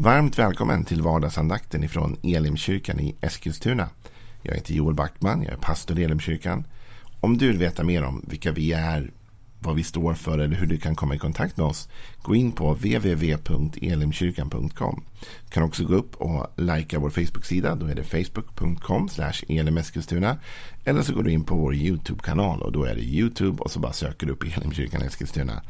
Varmt välkommen till vardagsandakten ifrån Elimkyrkan i Eskilstuna. Jag heter Joel Backman, jag är pastor i Elimkyrkan. Om du vill veta mer om vilka vi är, vad vi står för eller hur du kan komma i kontakt med oss, gå in på www.elimkyrkan.com. Du kan också gå upp och likea vår Facebook-sida, då är det facebook.com elimeskilstuna. Eller så går du in på vår YouTube-kanal och då är det YouTube och så bara söker du upp Elimkyrkan Eskilstuna.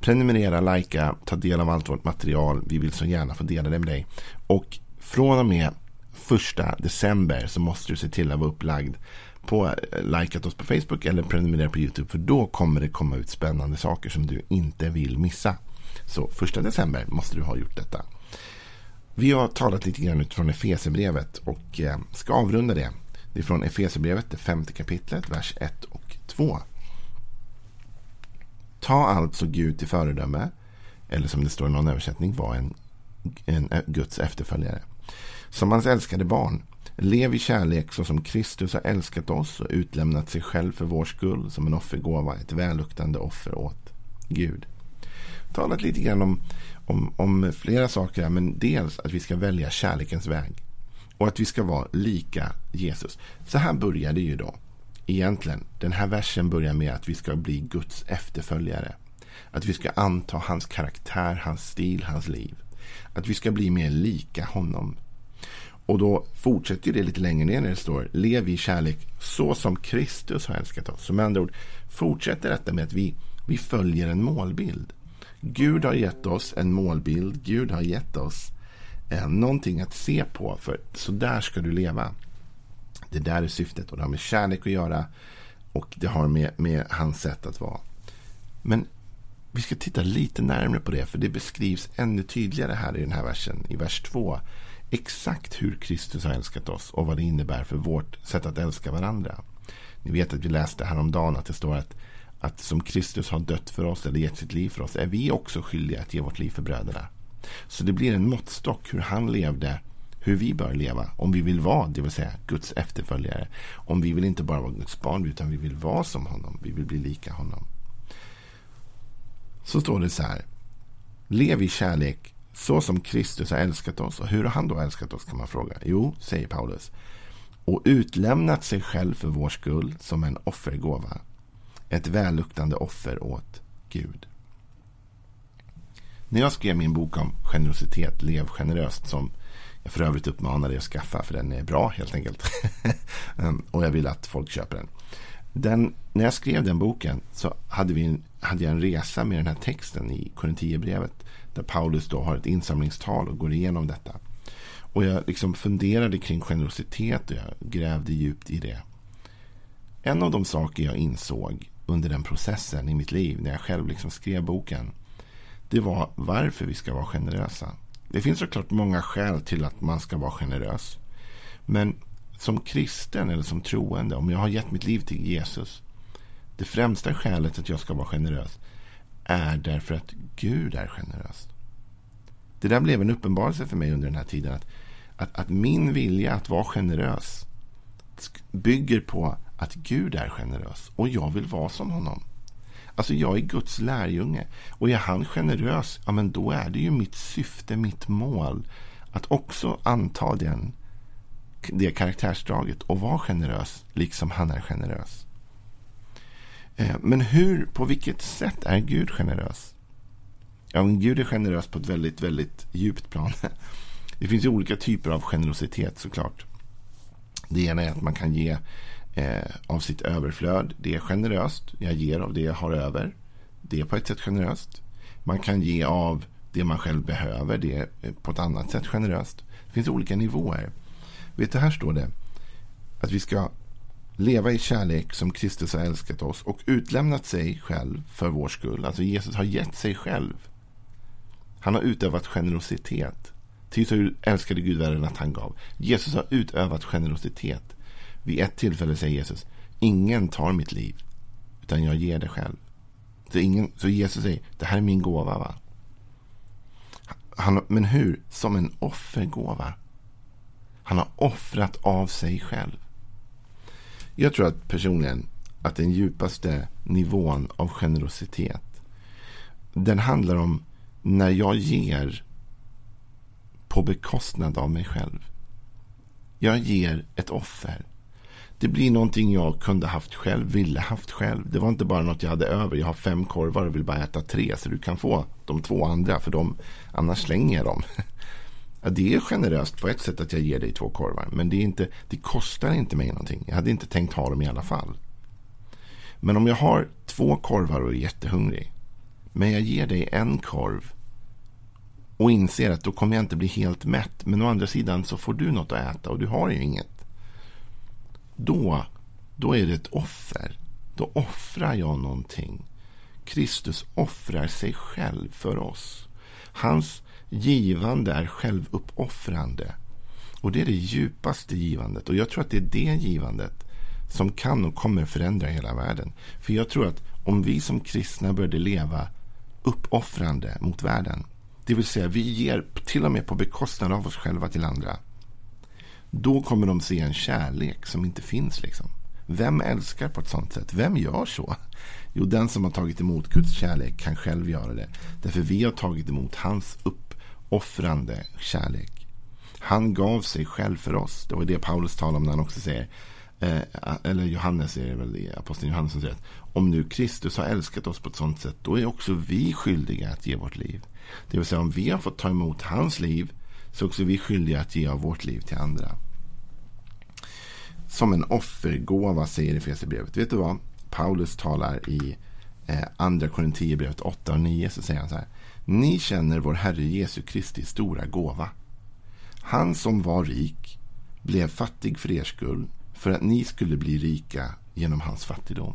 Prenumerera, likea, ta del av allt vårt material. Vi vill så gärna få dela det med dig. Och från och med första december så måste du se till att vara upplagd på eh, likat oss på Facebook eller prenumerera på YouTube. För då kommer det komma ut spännande saker som du inte vill missa. Så första december måste du ha gjort detta. Vi har talat lite grann utifrån Efesierbrevet och eh, ska avrunda det. Det är från Efesierbrevet, det femte kapitlet, vers 1 och 2. Ta alltså Gud till föredöme. Eller som det står i någon översättning, var en, en eh, Guds efterföljare. Som hans älskade barn. Lev i kärlek så som Kristus har älskat oss och utlämnat sig själv för vår skull som en offergåva, ett välluktande offer åt Gud. Talat lite grann om, om, om flera saker här, men dels att vi ska välja kärlekens väg. Och att vi ska vara lika Jesus. Så här börjar det ju då egentligen. Den här versen börjar med att vi ska bli Guds efterföljare. Att vi ska anta hans karaktär, hans stil, hans liv. Att vi ska bli mer lika honom. Och då fortsätter det lite längre ner när det står lev i kärlek så som Kristus har älskat oss. Så med andra ord fortsätter detta med att vi, vi följer en målbild. Gud har gett oss en målbild. Gud har gett oss eh, någonting att se på. För så där ska du leva. Det där är syftet och det har med kärlek att göra. Och det har med, med hans sätt att vara. Men vi ska titta lite närmare på det. För det beskrivs ännu tydligare här i den här versen. I vers 2. Exakt hur Kristus har älskat oss och vad det innebär för vårt sätt att älska varandra. Ni vet att vi läste häromdagen att det står att, att som Kristus har dött för oss eller gett sitt liv för oss är vi också skyldiga att ge vårt liv för bröderna. Så det blir en måttstock hur han levde hur vi bör leva. Om vi vill vara, det vill säga Guds efterföljare. Om vi vill inte bara vara Guds barn, utan vi vill vara som honom. Vi vill bli lika honom. Så står det så här. Lev i kärlek så som Kristus har älskat oss. Och hur har han då älskat oss kan man fråga. Jo, säger Paulus. Och utlämnat sig själv för vår skull som en offergåva. Ett välluktande offer åt Gud. När jag skrev min bok om generositet, Lev generöst, som jag för övrigt uppmanar dig att skaffa för den är bra helt enkelt. Ehm, och jag vill att folk köper den. den. När jag skrev den boken så hade, vi en, hade jag en resa med den här texten i Korinthierbrevet. Där Paulus då har ett insamlingstal och går igenom detta. Och jag liksom funderade kring generositet och jag grävde djupt i det. En av de saker jag insåg under den processen i mitt liv när jag själv liksom skrev boken. Det var varför vi ska vara generösa. Det finns såklart många skäl till att man ska vara generös. Men som kristen eller som troende, om jag har gett mitt liv till Jesus. Det främsta skälet att jag ska vara generös är därför att Gud är generös. Det där blev en uppenbarelse för mig under den här tiden. Att, att, att min vilja att vara generös bygger på att Gud är generös och jag vill vara som honom. Alltså jag är Guds lärjunge. Och är han generös, ja men då är det ju mitt syfte, mitt mål. Att också anta den, det karaktärsdraget och vara generös liksom han är generös. Eh, men hur, på vilket sätt är Gud generös? Ja, men Gud är generös på ett väldigt, väldigt djupt plan. Det finns ju olika typer av generositet såklart. Det ena är att man kan ge eh, av sitt överflöd. Det är generöst. Jag ger av det jag har över. Det är på ett sätt generöst. Man kan ge av det man själv behöver. Det är eh, på ett annat sätt generöst. Det finns olika nivåer. Vet du, här står det att vi ska leva i kärlek som Kristus har älskat oss och utlämnat sig själv för vår skull. Alltså Jesus har gett sig själv. Han har utövat generositet. Ty så älskade Gud världen att han gav. Jesus har utövat generositet. Vid ett tillfälle säger Jesus, ingen tar mitt liv, utan jag ger det själv. Så, ingen, så Jesus säger, det här är min gåva. va? Han, men hur? Som en offergåva. Han har offrat av sig själv. Jag tror att personligen att den djupaste nivån av generositet den handlar om när jag ger på bekostnad av mig själv. Jag ger ett offer. Det blir någonting jag kunde haft själv, ville haft själv. Det var inte bara något jag hade över. Jag har fem korvar och vill bara äta tre. Så du kan få de två andra, för de, annars slänger jag dem. Ja, det är generöst på ett sätt att jag ger dig två korvar. Men det, är inte, det kostar inte mig någonting. Jag hade inte tänkt ha dem i alla fall. Men om jag har två korvar och är jättehungrig. Men jag ger dig en korv. Och inser att då kommer jag inte bli helt mätt. Men å andra sidan så får du något att äta och du har ju inget. Då, då är det ett offer. Då offrar jag någonting. Kristus offrar sig själv för oss. Hans givande är självuppoffrande. Och det är det djupaste givandet. Och jag tror att det är det givandet som kan och kommer förändra hela världen. För jag tror att om vi som kristna började leva uppoffrande mot världen. Det vill säga vi ger till och med på bekostnad av oss själva till andra. Då kommer de se en kärlek som inte finns. liksom. Vem älskar på ett sånt sätt? Vem gör så? Jo, den som har tagit emot Guds kärlek kan själv göra det. Därför vi har tagit emot hans offrande kärlek. Han gav sig själv för oss. Det var det Paulus talade om när han också säger eh, eller Johannes är det väl aposteln Johannes som säger att om nu Kristus har älskat oss på ett sådant sätt då är också vi skyldiga att ge vårt liv. Det vill säga om vi har fått ta emot hans liv så är också vi skyldiga att ge av vårt liv till andra. Som en offergåva säger Efesierbrevet. Vet du vad? Paulus talar i eh, andra Korinthierbrevet 8 och 9 så säger han så här. Ni känner vår Herre Jesu Kristi stora gåva. Han som var rik blev fattig för er skull för att ni skulle bli rika genom hans fattigdom.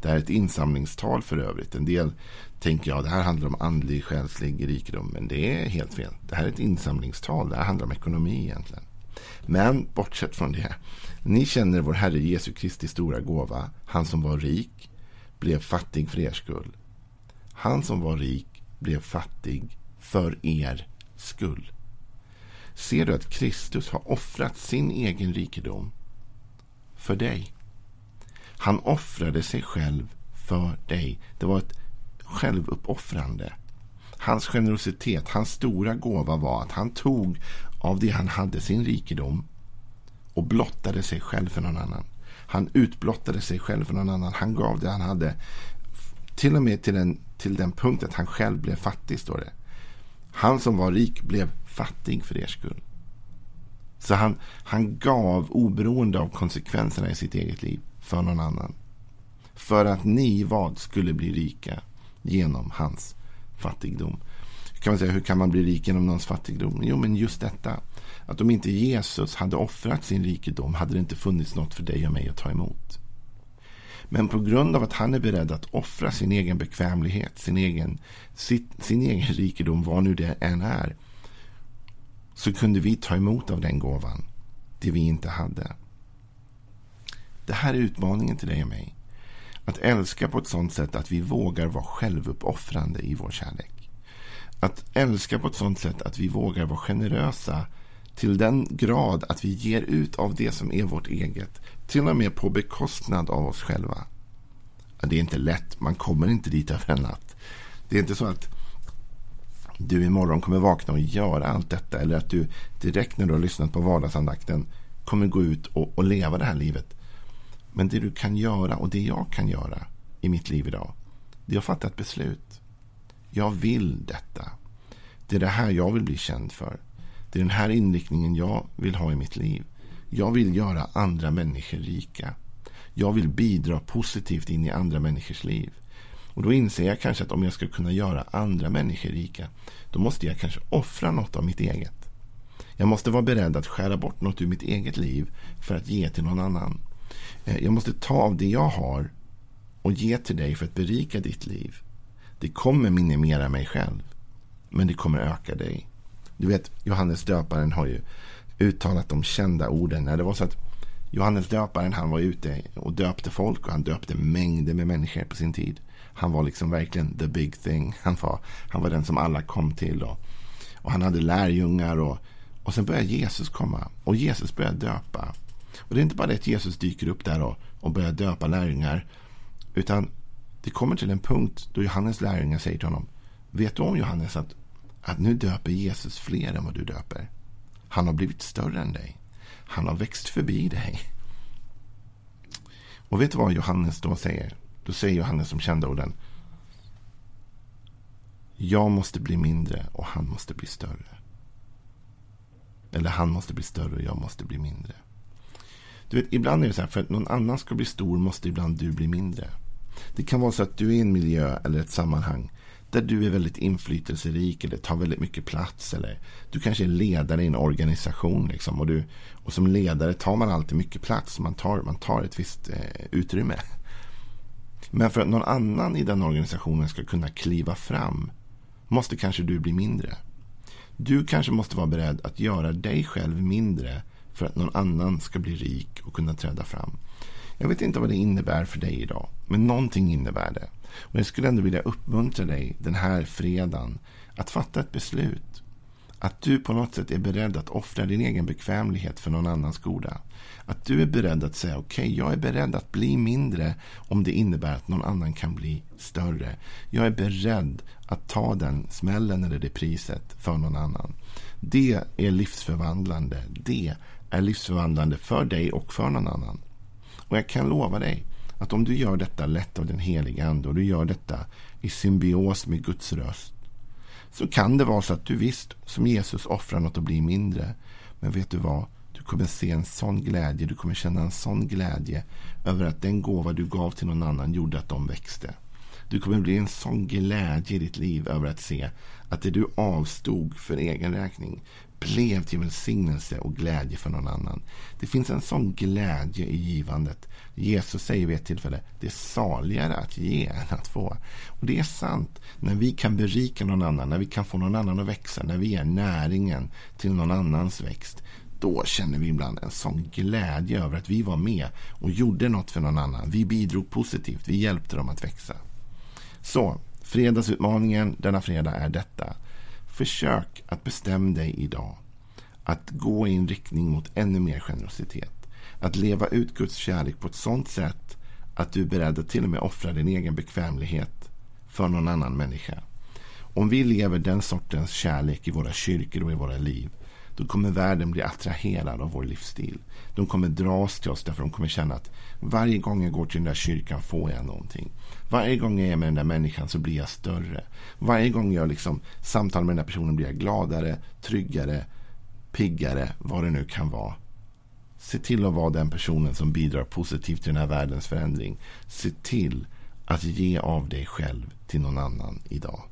Det här är ett insamlingstal för övrigt. En del tänker jag det här handlar om andlig, själslig rikedom. Men det är helt fel. Det här är ett insamlingstal. Det här handlar om ekonomi egentligen. Men bortsett från det. Ni känner vår Herre Jesu Kristi stora gåva. Han som var rik blev fattig för er skull. Han som var rik blev fattig för er skull. Ser du att Kristus har offrat sin egen rikedom för dig? Han offrade sig själv för dig. Det var ett självuppoffrande. Hans generositet, hans stora gåva var att han tog av det han hade, sin rikedom, och blottade sig själv för någon annan. Han utblottade sig själv för någon annan. Han gav det han hade. Till och med till den, till den punkt att han själv blev fattig, står det. Han som var rik blev fattig för er skull. Så han, han gav oberoende av konsekvenserna i sitt eget liv för någon annan. För att ni vad skulle bli rika genom hans fattigdom. Kan man säga, hur kan man bli rik genom någons fattigdom? Jo, men just detta. Att om inte Jesus hade offrat sin rikedom hade det inte funnits något för dig och mig att ta emot. Men på grund av att han är beredd att offra sin egen bekvämlighet, sin egen, sin, sin egen rikedom, vad nu det än är, så kunde vi ta emot av den gåvan, det vi inte hade. Det här är utmaningen till dig och mig. Att älska på ett sådant sätt att vi vågar vara självuppoffrande i vår kärlek. Att älska på ett sådant sätt att vi vågar vara generösa till den grad att vi ger ut av det som är vårt eget. Till och med på bekostnad av oss själva. Det är inte lätt. Man kommer inte dit över en natt. Det är inte så att du imorgon kommer vakna och göra allt detta. Eller att du direkt när du har lyssnat på vardagsandakten kommer gå ut och, och leva det här livet. Men det du kan göra och det jag kan göra i mitt liv idag. Det är att fatta ett beslut. Jag vill detta. Det är det här jag vill bli känd för. Det är den här inriktningen jag vill ha i mitt liv. Jag vill göra andra människor rika. Jag vill bidra positivt in i andra människors liv. Och då inser jag kanske att om jag ska kunna göra andra människor rika, då måste jag kanske offra något av mitt eget. Jag måste vara beredd att skära bort något ur mitt eget liv för att ge till någon annan. Eh, jag måste ta av det jag har och ge till dig för att berika ditt liv. Det kommer minimera mig själv, men det kommer öka dig. Du vet, Johannes döparen har ju uttalat de kända orden. När det var så att Johannes döparen han var ute och döpte folk och han döpte mängder med människor på sin tid. Han var liksom verkligen the big thing. Han var, han var den som alla kom till. Och, och han hade lärjungar. Och, och sen började Jesus komma. Och Jesus började döpa. Och det är inte bara det att Jesus dyker upp där och, och börjar döpa lärjungar. Utan det kommer till en punkt då Johannes lärjungar säger till honom. Vet du om Johannes att att nu döper Jesus fler än vad du döper. Han har blivit större än dig. Han har växt förbi dig. Och vet du vad Johannes då säger? Då säger Johannes de kända orden. Jag måste bli mindre och han måste bli större. Eller han måste bli större och jag måste bli mindre. Du vet, ibland är det så här, för att någon annan ska bli stor måste ibland du bli mindre. Det kan vara så att du är i en miljö eller ett sammanhang där du är väldigt inflytelserik eller tar väldigt mycket plats. Eller du kanske är ledare i en organisation. Liksom, och, du, och som ledare tar man alltid mycket plats. Man tar, man tar ett visst eh, utrymme. Men för att någon annan i den organisationen ska kunna kliva fram måste kanske du bli mindre. Du kanske måste vara beredd att göra dig själv mindre för att någon annan ska bli rik och kunna träda fram. Jag vet inte vad det innebär för dig idag, men någonting innebär det. Och jag skulle ändå vilja uppmuntra dig den här fredagen att fatta ett beslut. Att du på något sätt är beredd att offra din egen bekvämlighet för någon annans goda. Att du är beredd att säga okej, okay, jag är beredd att bli mindre om det innebär att någon annan kan bli större. Jag är beredd att ta den smällen eller det priset för någon annan. Det är livsförvandlande. Det är livsförvandlande för dig och för någon annan. Och jag kan lova dig att om du gör detta lätt av den heliga ande och du gör detta i symbios med Guds röst så kan det vara så att du visst, som Jesus, offrar något och blir mindre. Men vet du vad? Du kommer se en sån glädje, du kommer känna en sån glädje över att den gåva du gav till någon annan gjorde att de växte. Du kommer bli en sån glädje i ditt liv över att se att det du avstod för egen räkning blev till välsignelse och glädje för någon annan. Det finns en sån glädje i givandet. Jesus säger vid ett tillfälle, det är saligare att ge än att få. Och det är sant. När vi kan berika någon annan, när vi kan få någon annan att växa, när vi är näringen till någon annans växt, då känner vi ibland en sån glädje över att vi var med och gjorde något för någon annan. Vi bidrog positivt, vi hjälpte dem att växa. Så, fredagsutmaningen denna fredag är detta. Försök att bestämma dig idag. Att gå i en riktning mot ännu mer generositet. Att leva ut Guds kärlek på ett sådant sätt att du är beredd att till och med offra din egen bekvämlighet för någon annan människa. Om vi lever den sortens kärlek i våra kyrkor och i våra liv då kommer världen bli attraherad av vår livsstil. De kommer dras till oss därför de kommer känna att varje gång jag går till den där kyrkan får jag någonting. Varje gång jag är med den där människan så blir jag större. Varje gång jag liksom samtalar med den där personen blir jag gladare, tryggare, piggare, vad det nu kan vara. Se till att vara den personen som bidrar positivt till den här världens förändring. Se till att ge av dig själv till någon annan idag.